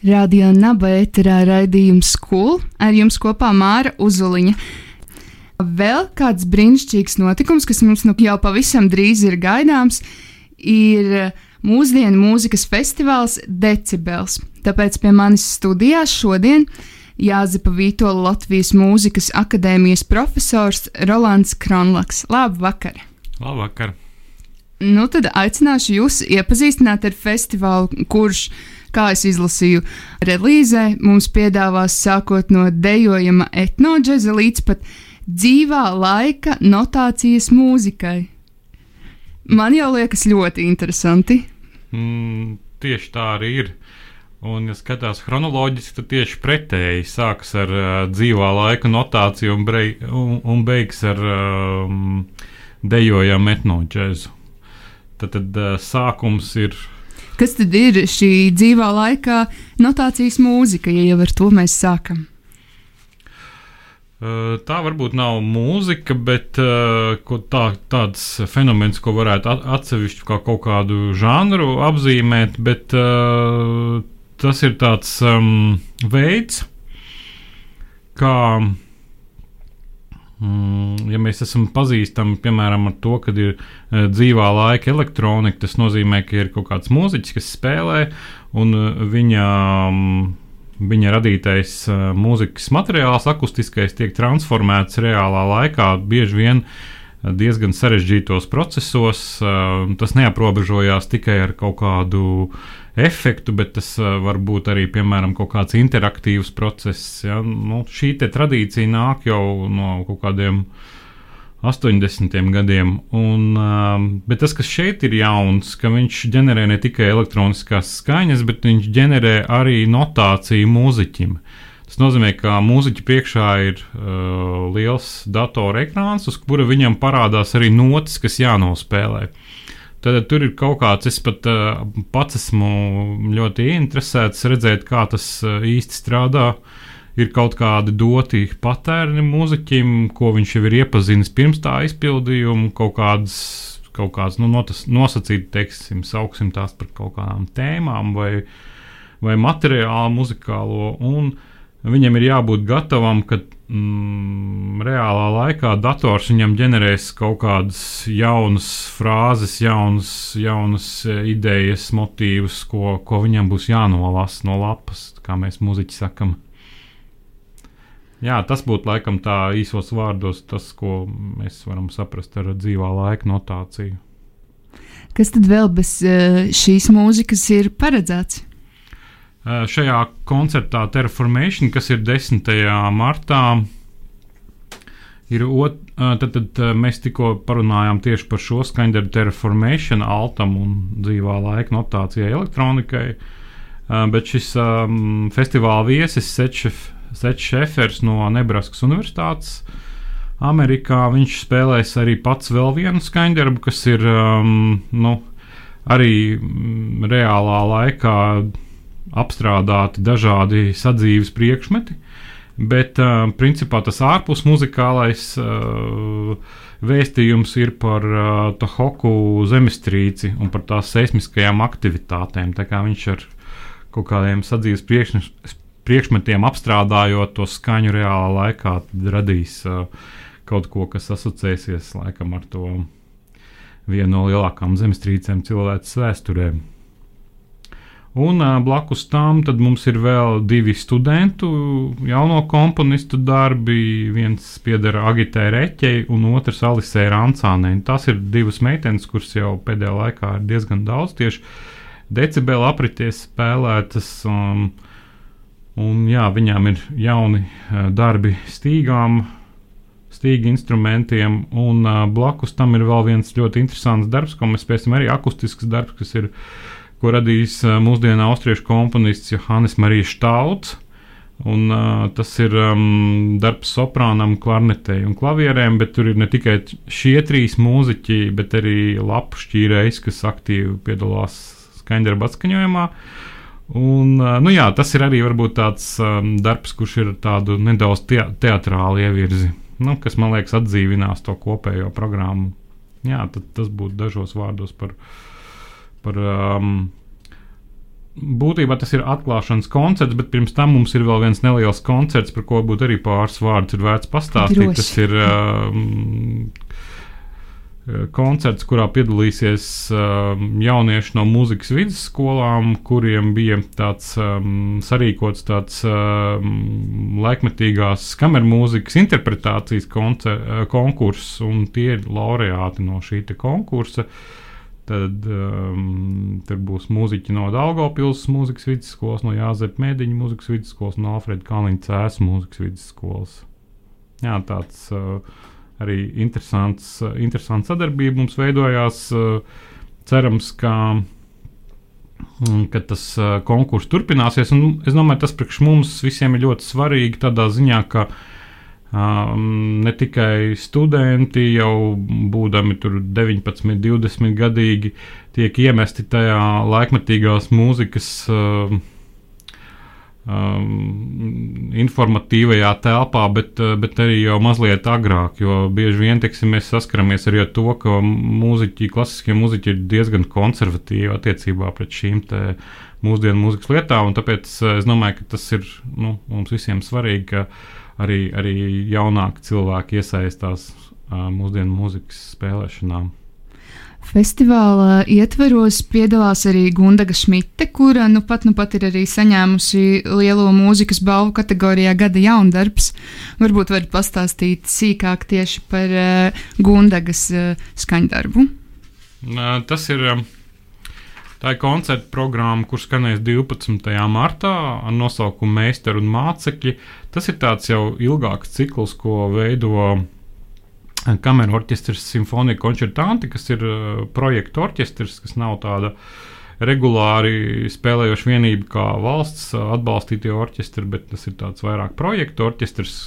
Radio Naba ēterā raidījums Skolu ar jums kopā Māra Uzuliņa. Vēl kāds brīnišķīgs notikums, kas mums nu jau pavisam drīz ir gaidāms, ir mūsdienu mūzikas festivāls Decibels. Tāpēc pie manis studijā šodien Jāzepa Vītola Latvijas Mūzikas akadēmijas profesors Rolands Kronlaks. Labvakar! Labvakar! Nu, tad aicināšu jūs iepazīstināt ar festivālu, kurš kā es izlasīju relīzē, mums piedāvās sākot no dejojama etnoģeza līdz pat dzīvā laika notācijas mūzikai. Man jau liekas ļoti interesanti. Mm, tieši tā arī ir. Un, ja skatās chronoloģiski, tad tieši pretēji sākas ar uh, dzīvā laika notāciju un, brei, un, un beigas ar um, dejojamu etnoģēzu. Tad, tad uh, sākums ir Kas tad ir šī dzīvā laikā notācijas mūzika, ja jau ar to mēs sākam? Tā varbūt nav mūzika, bet tā, tāds fenomens, ko varētu atsevišķi kā kaut kādu žanru apzīmēt, bet tas ir tāds um, veids, kā ja mēs esam pazīstami piemēram ar to, ka ir uh, dzīvā laika elektronika, tas nozīmē, ka ir kaut kāds mūziķis, kas spēlē, un uh, viņa, um, viņa radītais uh, mūzikas materiāls, akustiskais, tiek transformēts reālā laikā. Bieži vien diezgan sarežģītos procesos. Tas neaprobežojās tikai ar kaut kādu efektu, bet tas var būt arī, piemēram, kaut kāds interaktīvs process. Ja? Nu, šī tradīcija nāk jau no kaut kādiem 80. gadiem. Un, bet tas, kas šeit ir jauns, ka viņš ģenerē ne tikai elektroniskās skaņas, bet viņš ģenerē arī notāciju mūziķim. Uh, nozīmē, ka mūziķa priekšā ir uh, liels datora ekrāns, uz kura viņam parādās arī notis, kas jānospēlē. Tad tur ir kaut kāds, es pat uh, pats esmu ļoti interesēts redzēt, kā tas uh, īsti strādā. Ir kaut kādi doti patērni mūziķim, ko viņš jau ir iepazinis pirms tā izpildījuma, kaut kādas, kaut kādas nu, nosacītas, teiksim, sauksim tās par kaut kādām tēmām vai, vai materiālu muzikālo. Un, uh, Viņam ir jābūt gatavam, ka mm, reālā laikā dators viņam ģenerēs kaut kādas jaunas frāzes, jaunas, jaunas e, idejas, motīvus, ko, ko viņam būs jānolasa no lapas, kā mēs muzeķi sakam. Jā, tas būtu laikam tā īsos vārdos, tas, ko mēs varam saprast ar dzīvā laika notāciju. Kas tad vēl bez e, šīs mūzikas ir paredzēts? Eh, šajā koncertā Terraformation, kas ir 10. martā, ir ot, eh, tad, tad eh, mēs tikko parunājām tieši par šo skaņdarbu Terraformation, altam un dzīvā laika notācijai elektronikai. Bet šis um, festivāla viesis Sečs Šefers no Nebraskas Universitātes Amerikā, viņš spēlēs arī pats vēl vienu skaņdarbu, kas ir um, nu, arī mm, reālā laikā apstrādāti dažādi sadzīves priekšmeti, bet uh, principā tas ārpus muzikālais uh, vēstījums ir par uh, Tohoku zemestrīci un par tās seismiskajām aktivitātēm. Tā kā viņš ar kaut kādiem sadzīves priekš, priekšmetiem apstrādājot to skaņu reālā laikā, radīs uh, kaut ko, kas asociēsies laikam ar to vienu no lielākām zemestrīcēm cilvēces vēsturē. Un blakus tam mums ir vēl divi studentu, jauno komponistu darbi. Viens pieder Agitē Reķei, un otrs Alisē Rancānē. Tas ir divas meitenes, kuras jau pēdējā laikā ir diezgan daudz tieši decibeli aprities spēlētas. Um, un jā, viņām ir jauni uh, darbi stīgām, stīgu instrumentiem, un uh, blakus tam ir vēl viens ļoti interesants darbs, ko mēs spēsim arī akustisks darbs, kas ir ko radījis mūsdienu austriešu komponists Johannes Marijas Štauts. Un, uh, tas ir um, darbs soprānam, klarnetei un klavierēm, bet tur ir ne tikai šie trīs mūziķi, bet arī lapu šķīrējs, kas aktīvi piedalās skaņdarba atskaņojumā. Un, uh, nu jā, tas ir arī varbūt tāds um, darbs, kurš ir tādu nedaudz te teatrāli ievirzi, nu, kas man liekas atdzīvinās to kopējo programmu. Jā, tad tas būtu dažos vārdos par, par um, būtībā tas ir atklāšanas koncerts, bet pirms tam mums ir vēl viens neliels koncerts, par ko būtu arī pāris vārdus ir vērts pastāstīt. Droši. Tas ir um, koncerts, kurā piedalīsies um, jaunieši no mūzikas vidusskolām, kuriem bija tāds um, sarīkots tāds um, laikmetīgās kamermūzikas interpretācijas koncer, konkurss, un tie ir laureāti no šī konkursa. Uh, Tad um, tur būs mūziķi no Dārgopils mūzikas vidusskolas, no Jāzepa Mēdiņa mūzikas vidusskolas, no Alfreda Kalniņa Cēs mūzikas vidusskolas. Jā, tāds uh, arī interesants, uh, interesants sadarbība mums veidojās. Uh, cerams, ka, um, ka tas uh, konkurss turpināsies. Un es domāju, tas priekš mums visiem ir ļoti svarīgi tādā ziņā, ka uh, Um, ne tikai studenti, jau būdami 19, 20 gadīgi, tiek iemesti tajā laikmetīgās mūzikas um, um, informatīvajā telpā, bet, bet arī jau mazliet agrāk. Jo bieži vien teiksim, mēs saskaramies arī ar to, ka mūziķi, klasiskie mūziķi ir diezgan konservatīvi attiecībā pret šīm mūsdienu mūzikas lietām. Tāpēc es domāju, ka tas ir nu, mums visiem svarīgi arī, arī jaunāki cilvēki iesaistās uh, mūsdienu mūzikas spēlēšanā. Festivāla ietveros piedalās arī Gundaga Šmite, kura nu pat, nu pat ir arī saņēmusi lielo mūzikas balvu kategorijā Gada jaundarbs. Varbūt varat pastāstīt sīkāk tieši par uh, Gundagas uh, skaņdarbu. Tas ir. Uh, Tā ir koncerta programma, kurš skanēs 12. martā ar nosaukumu Meistaru un mācekļi. Tas ir tāds jau ilgāks cikls, ko veido eh, kameru orķestris Simfonija Koncertanti, kas ir uh, projekta orķestris, kas nav tāda regulāri spēlējoša vienība kā valsts atbalstītie orķestri, bet tas ir tāds vairāk projekta orķestris,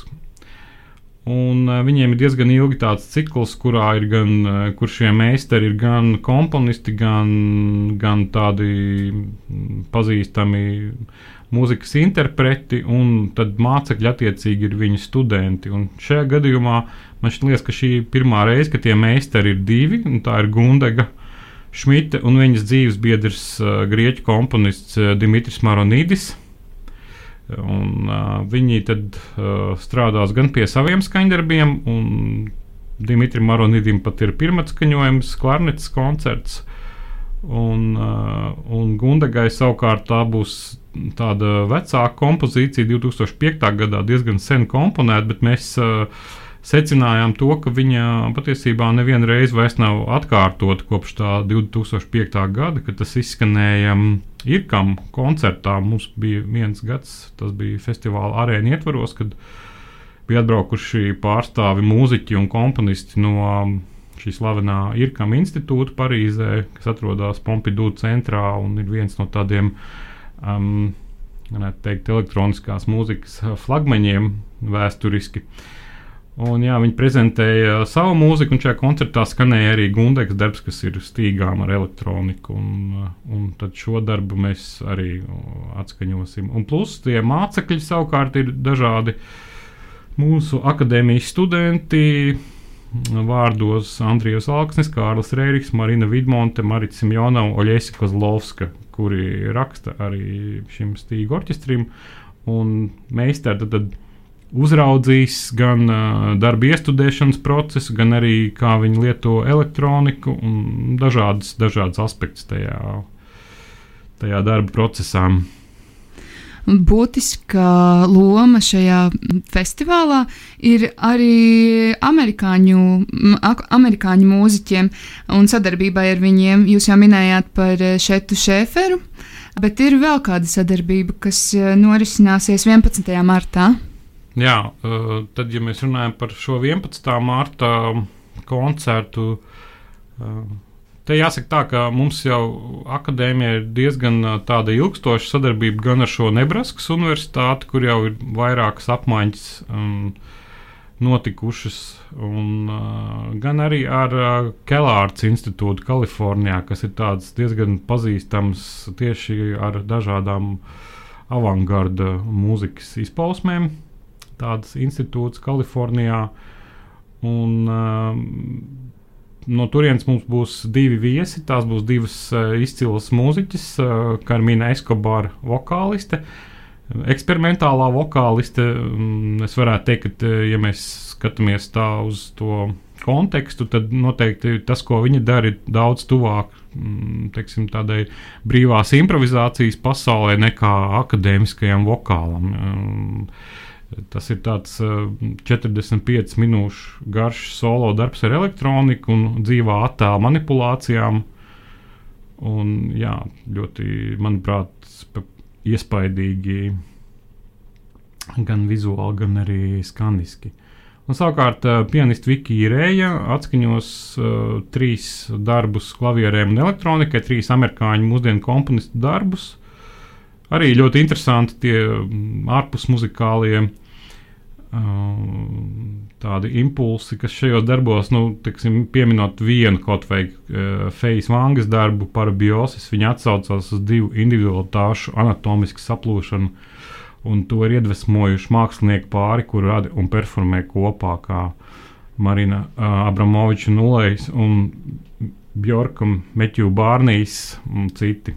Un uh, viņiem ir diezgan ilgi tāds cikls, kurā ir gan, uh, kur šie meistari ir gan komponisti, gan, gan tādi pazīstami mūzikas interpreti, un tad mācekļi attiecīgi ir viņu studenti. Un šajā gadījumā man liekas, ka šī ir pirmā reize, kad tie meistari ir divi, un tā ir Gundega Šmita un viņas dzīves biedrs uh, grieķu komponists Dimitris Maronīdis. Un, uh, viņi tad uh, strādās gan pie saviem skaņdarbiem, un Dimitrim Maronidim pat ir pirmatskaņojums, klarnetes koncerts. Un, uh, un Gundagai savukārt tā būs tāda vecāka kompozīcija, 2005. gadā diezgan sen komponēta, bet mēs uh, secinājām to, ka viņa patiesībā nevienu reizi vairs nav atkārtota kopš tā 2005. gada, kad tas izskanēja Irkam koncertā. Mums bija viens gads, tas bija festivāla arēna ietvaros, kad bija atbraukuši pārstāvi mūziķi un komponisti no šī slavenā Irkam institūta Parīzē, kas atrodas Pompidou centrā un ir viens no tādiem um, teikt, elektroniskās mūzikas flagmaņiem vēsturiski. Uh, Un, jā, viņi prezentēja savu mūziku, un šajā koncertā skanēja arī Gundegas darbs, kas ir stīgām ar elektroniku. Un, un tad šo darbu mēs arī atskaņosim. Un plus tie mācekļi savukārt ir dažādi mūsu akadēmijas studenti. Vārdos Andrijas Alksnis, Kārlis Rēriks, Marina Vidmonte, Marita Simjona un Oļēsa Kozlovska, kuri raksta arī šim stīgu orķestrim. Un meistari tad, tad uzraudzīs gan uh, darba iestudēšanas procesu, gan arī kā viņi lieto elektroniku un dažādas, dažādas aspektus tajā, tajā darba procesā. Būtiska loma šajā festivālā ir arī amerikāņu, amerikāņu mūziķiem un sadarbībai ar viņiem. Jūs jau minējāt par Šetu Šēferu, bet ir vēl kāda sadarbība, kas norisināsies 11. martā. Jā, uh, tad, ja mēs runājam par šo 11. mārta koncertu, uh, Te jāsaka tā, ka mums jau akadēmija ir diezgan tāda ilgstoša sadarbība gan ar šo Nebraskas universitāti, kur jau ir vairākas apmaiņas um, notikušas, un, uh, gan arī ar uh, Kelārds institūtu Kalifornijā, kas ir diezgan pazīstams tieši ar dažādām avangarda mūzikas izpausmēm. Tāds institūts Kalifornijā. Un, uh, no turienes mums būs divi viesi. Tās būs divas uh, izcilas mūziķis, uh, Karmina Eskobara vokāliste. Eksperimentālā vokāliste, um, es varētu teikt, ka, ja mēs skatāmies tā uz to kontekstu, tad noteikti tas, ko viņa dara, ir daudz tuvāk um, teiksim, tādai brīvās improvizācijas pasaulē nekā akadēmiskajam vokālam. Um, Tas ir tāds uh, 45 minūšu garš solo darbs ar elektroniku un dzīvā attēla manipulācijām. Un, jā, ļoti, manuprāt, iespaidīgi gan vizuāli, gan arī skaniski. Un, savukārt, uh, pianists Vikija Rēja atskaņos uh, trīs darbus klavierēm un elektronikai, trīs amerikāņu mūsdienu komponistu darbus. Arī ļoti interesanti tie ārpus muzikālie tādi impulsi, kas šajos darbos, nu, tiksim, pieminot vienu kaut vai uh, Fejas Vangas darbu par biosis, viņa atsaucās uz divu individualitāšu anatomisku saplūšanu, un to ir iedvesmojuši mākslinieki pāri, kur rada un performē kopā, kā Marina uh, Abramoviča Nulējs un Bjorkam Meķu Bārnijas un citi.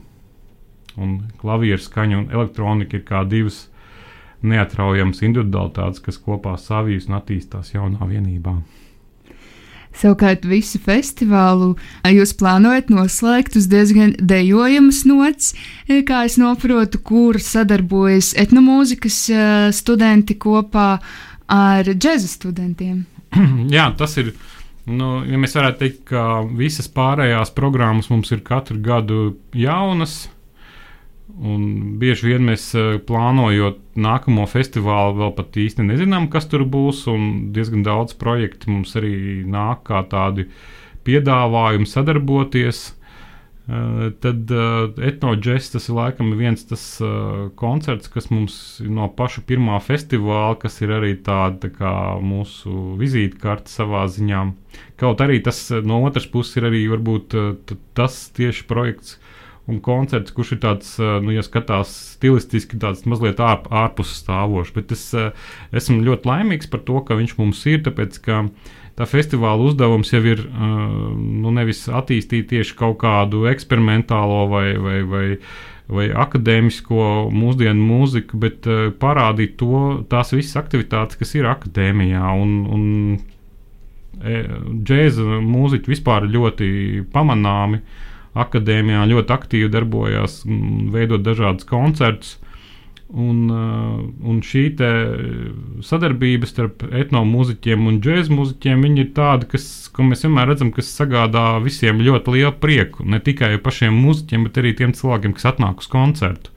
Un klavieru skaņa un elektronika ir kā divas neatraujamas individualitātes, kas kopā savijas un attīstās jaunā vienībā. Savukārt visu festivālu jūs plānojat noslēgt uz diezgan dejojamas nots, kā es saprotu, kur sadarbojas etnomūzikas studenti kopā ar džēza studentiem. Jā, tas ir. Nu, ja mēs varētu teikt, ka visas pārējās programmas mums ir katru gadu jaunas, Un bieži vien mēs eh, plānojot nākamo festivālu, vēl pat īsti nezinām, kas tur būs. Diezgan daudz projektu mums arī nāk kā tādi piedāvājumi sadarboties. Uh, tad uh, etnoģēs tas ir laikam viens tas koncerts, kas mums no paša pirmā festivāla, kas ir arī tāda tā mūsu vizītkarte savā ziņā. Kaut arī tas no otras puses ir arī varbūt tas tieši projekts, un koncerts, kurš ir tāds, nu, ja skatās stilistiski, tāds mazliet ārp, ārpus stāvošs. Bet es esmu ļoti laimīgs par to, ka viņš mums ir, tāpēc ka tā festivāla uzdevums jau ir nu, nevis attīstīt tieši kaut kādu eksperimentālo vai, vai, vai, vai akadēmisko mūsdienu mūziku, bet parādīt to, tās visas aktivitātes, kas ir akadēmijā. Un, un, Džēza mūziķi vispār ļoti pamanāmi uh, akadēmijā ļoti aktīvi darbojās, veidot dažādus koncertus. Un, uh, un šī sadarbība starp etnomūziķiem un džēzu mūziķiem ir tāda, kas, ko mēs vienmēr redzam, kas sagādā visiem ļoti lielu prieku. Ne tikai pašiem mūziķiem, bet arī tiem cilvēkiem, kas atnāk uz koncertu.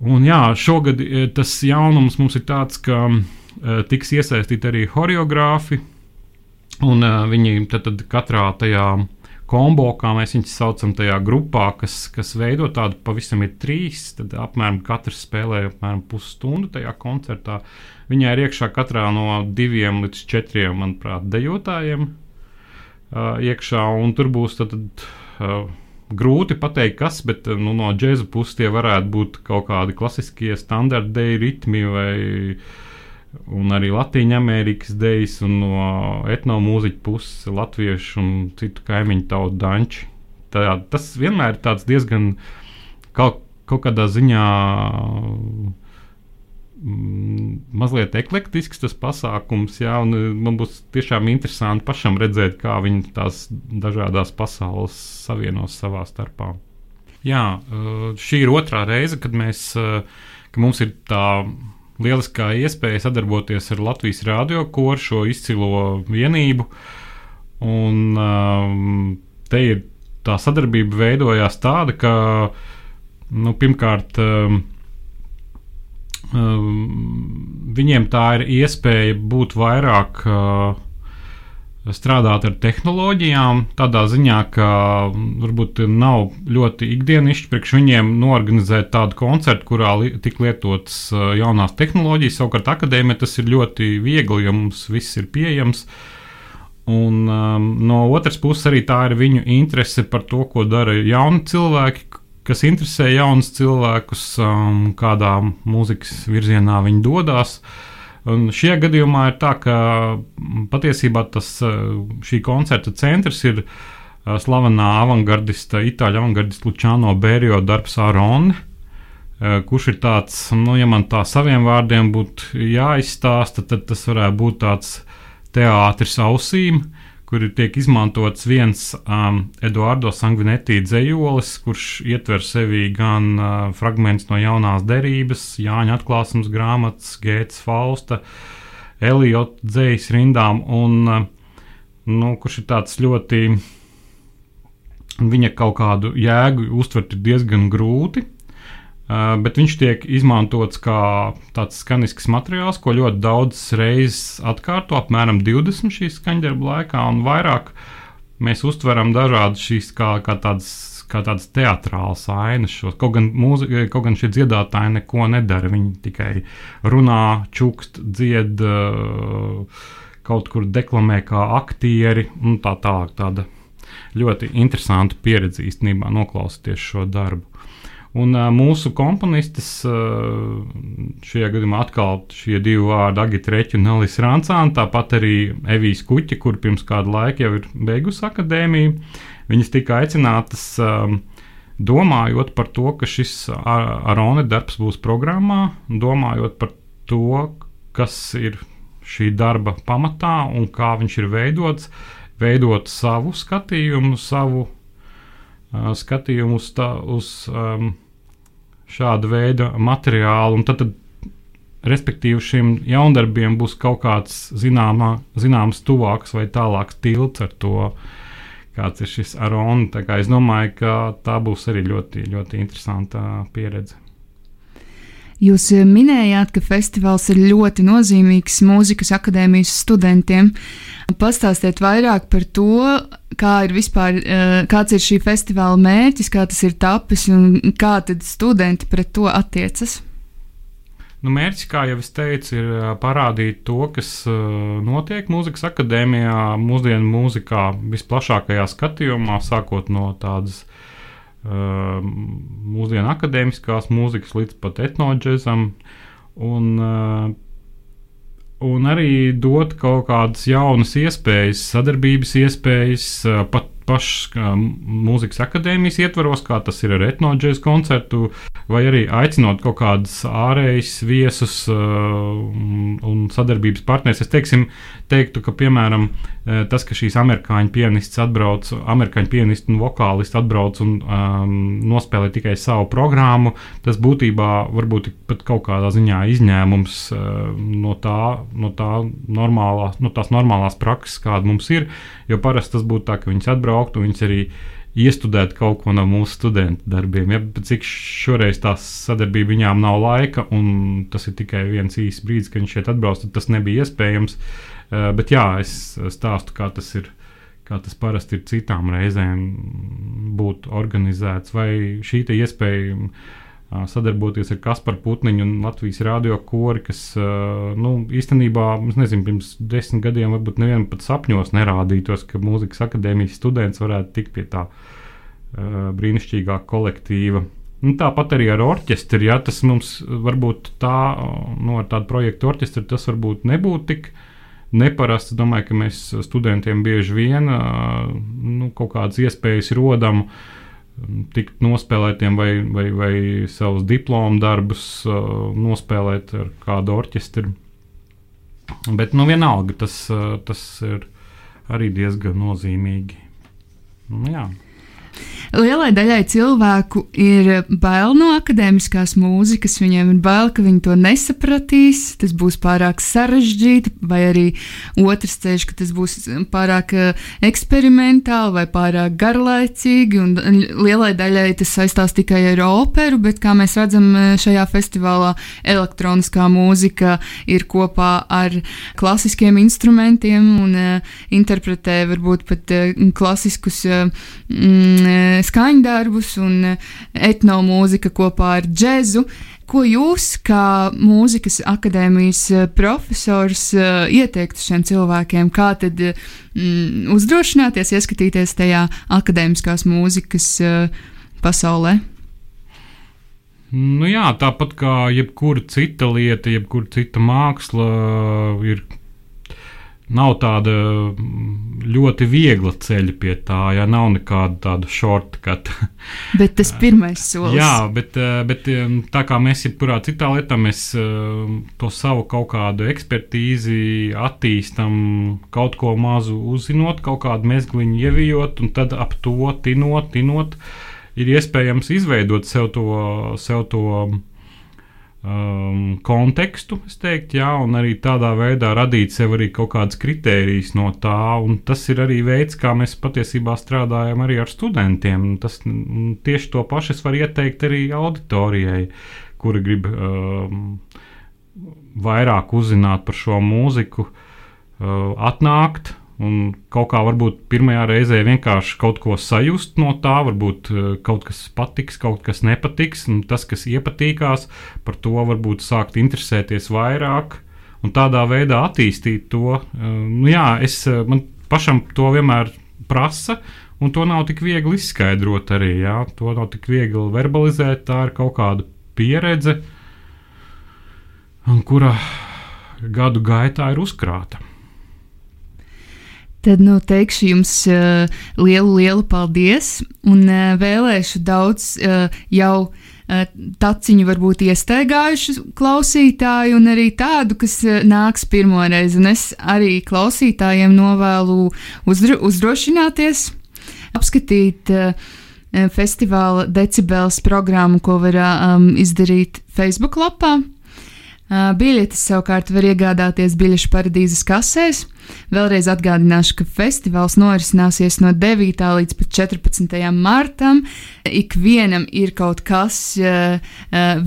Un jā, šogad eh, tas jaunums mums ir tāds, ka uh, tiks iesaistīti arī choreogrāfi, un viņi tad, tad katrā tajā kombo, kā mēs viņus saucam, tajā grupā, kas, kas veido tādu pavisam ir trīs. Tad apmēram katrs spēlē apmēram pusstundu tajā koncertā. Viņai ir iekšā katrā no diviem līdz četriem, manuprāt, dejotājiem uh, iekšā, un tur būs tad. uh, Grūti pateikt, kas, bet nu, no džēza puses tie varētu būt kaut kādi klasiskie standarta deju ritmi vai uh, un arī Latvijas Amerikas dejas, un no etnomūziķa puses latviešu un citu kaimiņu tautu danči. Tā, tas vienmēr ir diezgan kaut, kaut kādā ziņā mm, mazliet eklektisks tas pasākums, jā, un e, man būs tiešām interesanti pašam redzēt, kā viņi tās dažādas pasaules savienos savā starpā. Jā, e, šī ir otrā reize, kad mēs, e, ka mums ir tā lieliskā iespēja sadarboties ar Latvijas radio koru šo izcilo vienību. Un, um, te ir tā sadarbība veidojās tāda, ka nu, pirmkārt um, um, viņiem tā ir iespēja būt vairāk uh, strādāt ar tehnoloģijām, tādā ziņā, ka varbūt nav ļoti ikdienišķi priekš viņiem norganizēt tādu koncertu, kurā li tik lietotas jaunās tehnoloģijas. Savukārt akadēmija tas ir ļoti viegli, jo mums viss ir pieejams. Un, um, no otras puses, arī tā ir viņu interese par to, ko dara jauni cilvēki, kas interesē jaunus cilvēkus, um, kādā mūzikas virzienā viņi dodas. Uh, Un šajā gadījumā ir tā, ka patiesībā tas, šī koncerta centrs ir slavenā avangardista, itāļu avangardista Lučāno Bērijo darbs Aroni, kurš ir tāds, nu, ja man tā saviem vārdiem būtu jāizstāsta, tad tas varētu būt tāds teātris ausīm, kur tiek izmantots viens um, Eduardo Sanguinetti dzējolis, kurš ietver sevī gan uh, fragments no jaunās derības, Jāņa atklāsmes grāmatas, Gētas Fausta, Eliota dzējas rindām, un uh, nu, kurš ir tāds ļoti, viņa kaut kādu jēgu uztvert diezgan grūti. Uh, bet viņš tiek izmantots kā tāds skanisks materiāls, ko ļoti daudz reizes atkārto, apmēram 20 šīs skaņdarbu laikā, un vairāk mēs uztveram dažādas šīs kā, kā tādas. Kā tādas teātrālas ainas, šos. Kaut, gan mūzika, kaut gan šie dziedātāji neko nedara. Viņi tikai runā, čukst, dzied, uh, kaut kur deklamē kā aktieri un tā tālāk. Tāda ļoti interesanta pieredze īstenībā noklausīties šo darbu. Un uh, mūsu komponistis, uh, šajā gadījumā atkal šie divi vārdi, Agita Reķa un Nelis Rancāna, tāpat arī Evijas Kuķa, kur pirms kāda laika jau ir beigusi akadēmiju. Viņas tika aicinātas, um, domājot par to, ka šis Arone darbs būs programmā, domājot par to, kas ir šī darba pamatā un kā viņš ir veidots, veidot savu skatījumu, savu skatījumu uz, tā, uz um, šādu veidu materiālu. Tad, tad, respektīvi, šiem jaundarbiem būs kaut kāds zināmā, zināms, tuvāks vai tālāks tilts ar to, kāds ir šis arons. Es domāju, ka tā būs arī ļoti, ļoti interesanta pieredze. Jūs minējāt, ka festivāls ir ļoti nozīmīgs mūzikas akadēmijas studentiem. Pastāstiet vairāk par to, kā ir vispār, eh, kāds ir šī festivāla mērķis, kā tas ir tapis un kā tad studenti pret to attiecas. Nu, mērķis, kā jau es teicu, ir eh, parādīt to, kas eh, notiek mūzikas akadēmijā, mūsdienu mūzikā visplašākajā skatījumā, sākot no tādas uh, mūsdienu akadēmiskās mūzikas līdz pat etnoģezam. Un, uh, un arī dot kaut kādas jaunas iespējas, sadarbības iespējas, pat pašas mūzikas akadēmijas ietvaros, kā tas ir ar etnoģēs koncertu, vai arī aicinot kaut kādus ārējus viesus un sadarbības partnerus. Es teiksim, teiktu, ka piemēram tas, ka šīs amerikāņu pianists atbrauc, amerikāņu pianists un vokālists atbrauc un um, nospēlē tikai savu programmu, tas būtībā varbūt pat kaut kādā ziņā izņēmums uh, no, tā, no, tā normālā, no tās normālās prakses, kāda mums ir. Jo parasti tas būtu tā, ka viņas atbrauktu un viņas arī iestudēt kaut ko no mūsu studentu darbiem. Ja, cik šoreiz tā sadarbība viņām nav laika, un tas ir tikai viens īsts brīdis, kad viņš šeit atbrauc, tad tas nebija iespējams. Uh, bet jā, es stāstu, kā tas ir. Kā tas parasti ir citām reizēm, būt organizēts, vai šī iespēja uh, sadarboties ar Kasparu Putniņu un Latvijas radio kori, kas nu, īstenībā, nezinu, pirms desmit gadiem varbūt nevienam pat sapņos nerādītos, ka mūzikas akadēmijas students varētu tikt pie tā brīnišķīgā kolektīva. Nu, tāpat arī ar orķestri, ja tas mums varbūt tā, nu, ar tādu projektu orķestri, tas varbūt nebūtu tik neparasts. Domāju, ka mēs studentiem bieži vien nu, kaut kādas iespējas rodam. Uh, tikt nospēlētiem vai, vai, vai savus diplomu darbus uh, nospēlēt ar kādu orķestri. Bet, nu, vienalga, tas, uh, tas ir arī diezgan nozīmīgi. Nu, jā. Lielai daļai cilvēku ir bail no akadēmiskās mūzikas. Viņiem ir bail, ka viņi to nesapratīs, tas būs pārāk sarežģīti, vai arī otrs ceļš, ka tas būs pārāk eh, eksperimentāli vai pārāk garlaicīgi. Lielai daļai tas saistās tikai ar operu, bet kā mēs redzam eh, šajā festivālā, elektroniskā mūzika ir kopā ar klasiskiem instrumentiem un interpretē varbūt pat klasiskus. Mm, skaņdarbus un etnomūzika kopā ar džēzu. Ko jūs, kā mūzikas akadēmijas profesors, ieteiktu šiem cilvēkiem? Kā tad mm, uzdrošināties, ieskatīties tajā akadēmiskās mūzikas pasaulē? Nu jā, tāpat kā jebkura cita lieta, jebkura cita māksla, ir nav tāda mm, ļoti viegla ceļa pie tā, ja nav nekāda tāda shortcut. bet tas pirmais solis. Jā, bet, eh, bet eh, tā kā mēs jebkurā citā lietā, mēs eh, to savu kaut kādu ekspertīzi attīstam, kaut ko mazu uzzinot, kaut kādu mezgliņu ievijot, un tad ap to tinot, tinot, ir iespējams izveidot sev to, sev to um, kontekstu, teiktu, jā, un arī tādā veidā radīt sev arī kaut kādas kritērijas no tā. Tas ir arī veids, kā mēs patiesībā strādājam arī ar studentiem. Tas, tieši to pašu es varu ieteikt arī auditorijai, kuri grib um, vairāk uzzināt par šo mūziku, uh, atnākt Un kaut kā varbūt pirmajā reizē vienkārši kaut ko sajust no tā, varbūt eh, kaut kas patiks, kaut kas nepatiks, un tas, kas iepatīkās, par to varbūt sākt interesēties vairāk un tādā veidā attīstīt to. Eh, nu, jā, es, eh, man pašam to vienmēr prasa, un to nav tik viegli izskaidrot arī. Jā, to nav tik viegli verbalizēt, tā ir kaut kāda pieredze, kura gadu gaitā ir uzkrāta. Tad nu, teikšu jums uh, lielu, lielu paldies un uh, vēlēšu daudz uh, jau taciņu, varbūt iestaigājušu klausītāju, un arī tādu, kas nāks pirmoreiz. Un es arī klausītājiem novēlu uzdro, uzdrošināties, apskatīt. Festivāla decibels programmu, ko var um, izdarīt Facebook lapā. Biļetes savukārt var iegādāties biļešu paradīzes kasēs. Vēlreiz atgādināšu, ka festivāls norisināsies no 9. līdz 14. martam. Ikvienam ir kaut kas uh,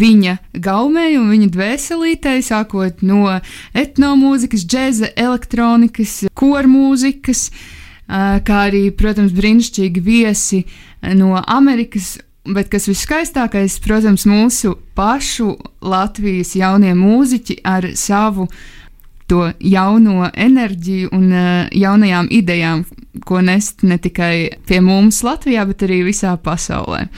viņa gaumē un viņa dvēselītē, sākot no etnomūzikas, džēza, elektronikas, kormūzikas, uh, kā arī, protams, brīnišķīgi viesi no Amerikas Bet kas viskaistākais, protams, mūsu pašu Latvijas jaunie mūziķi ar savu to jauno enerģiju un uh, jaunajām idejām, ko nest ne tikai pie mums Latvijā, bet arī visā pasaulē.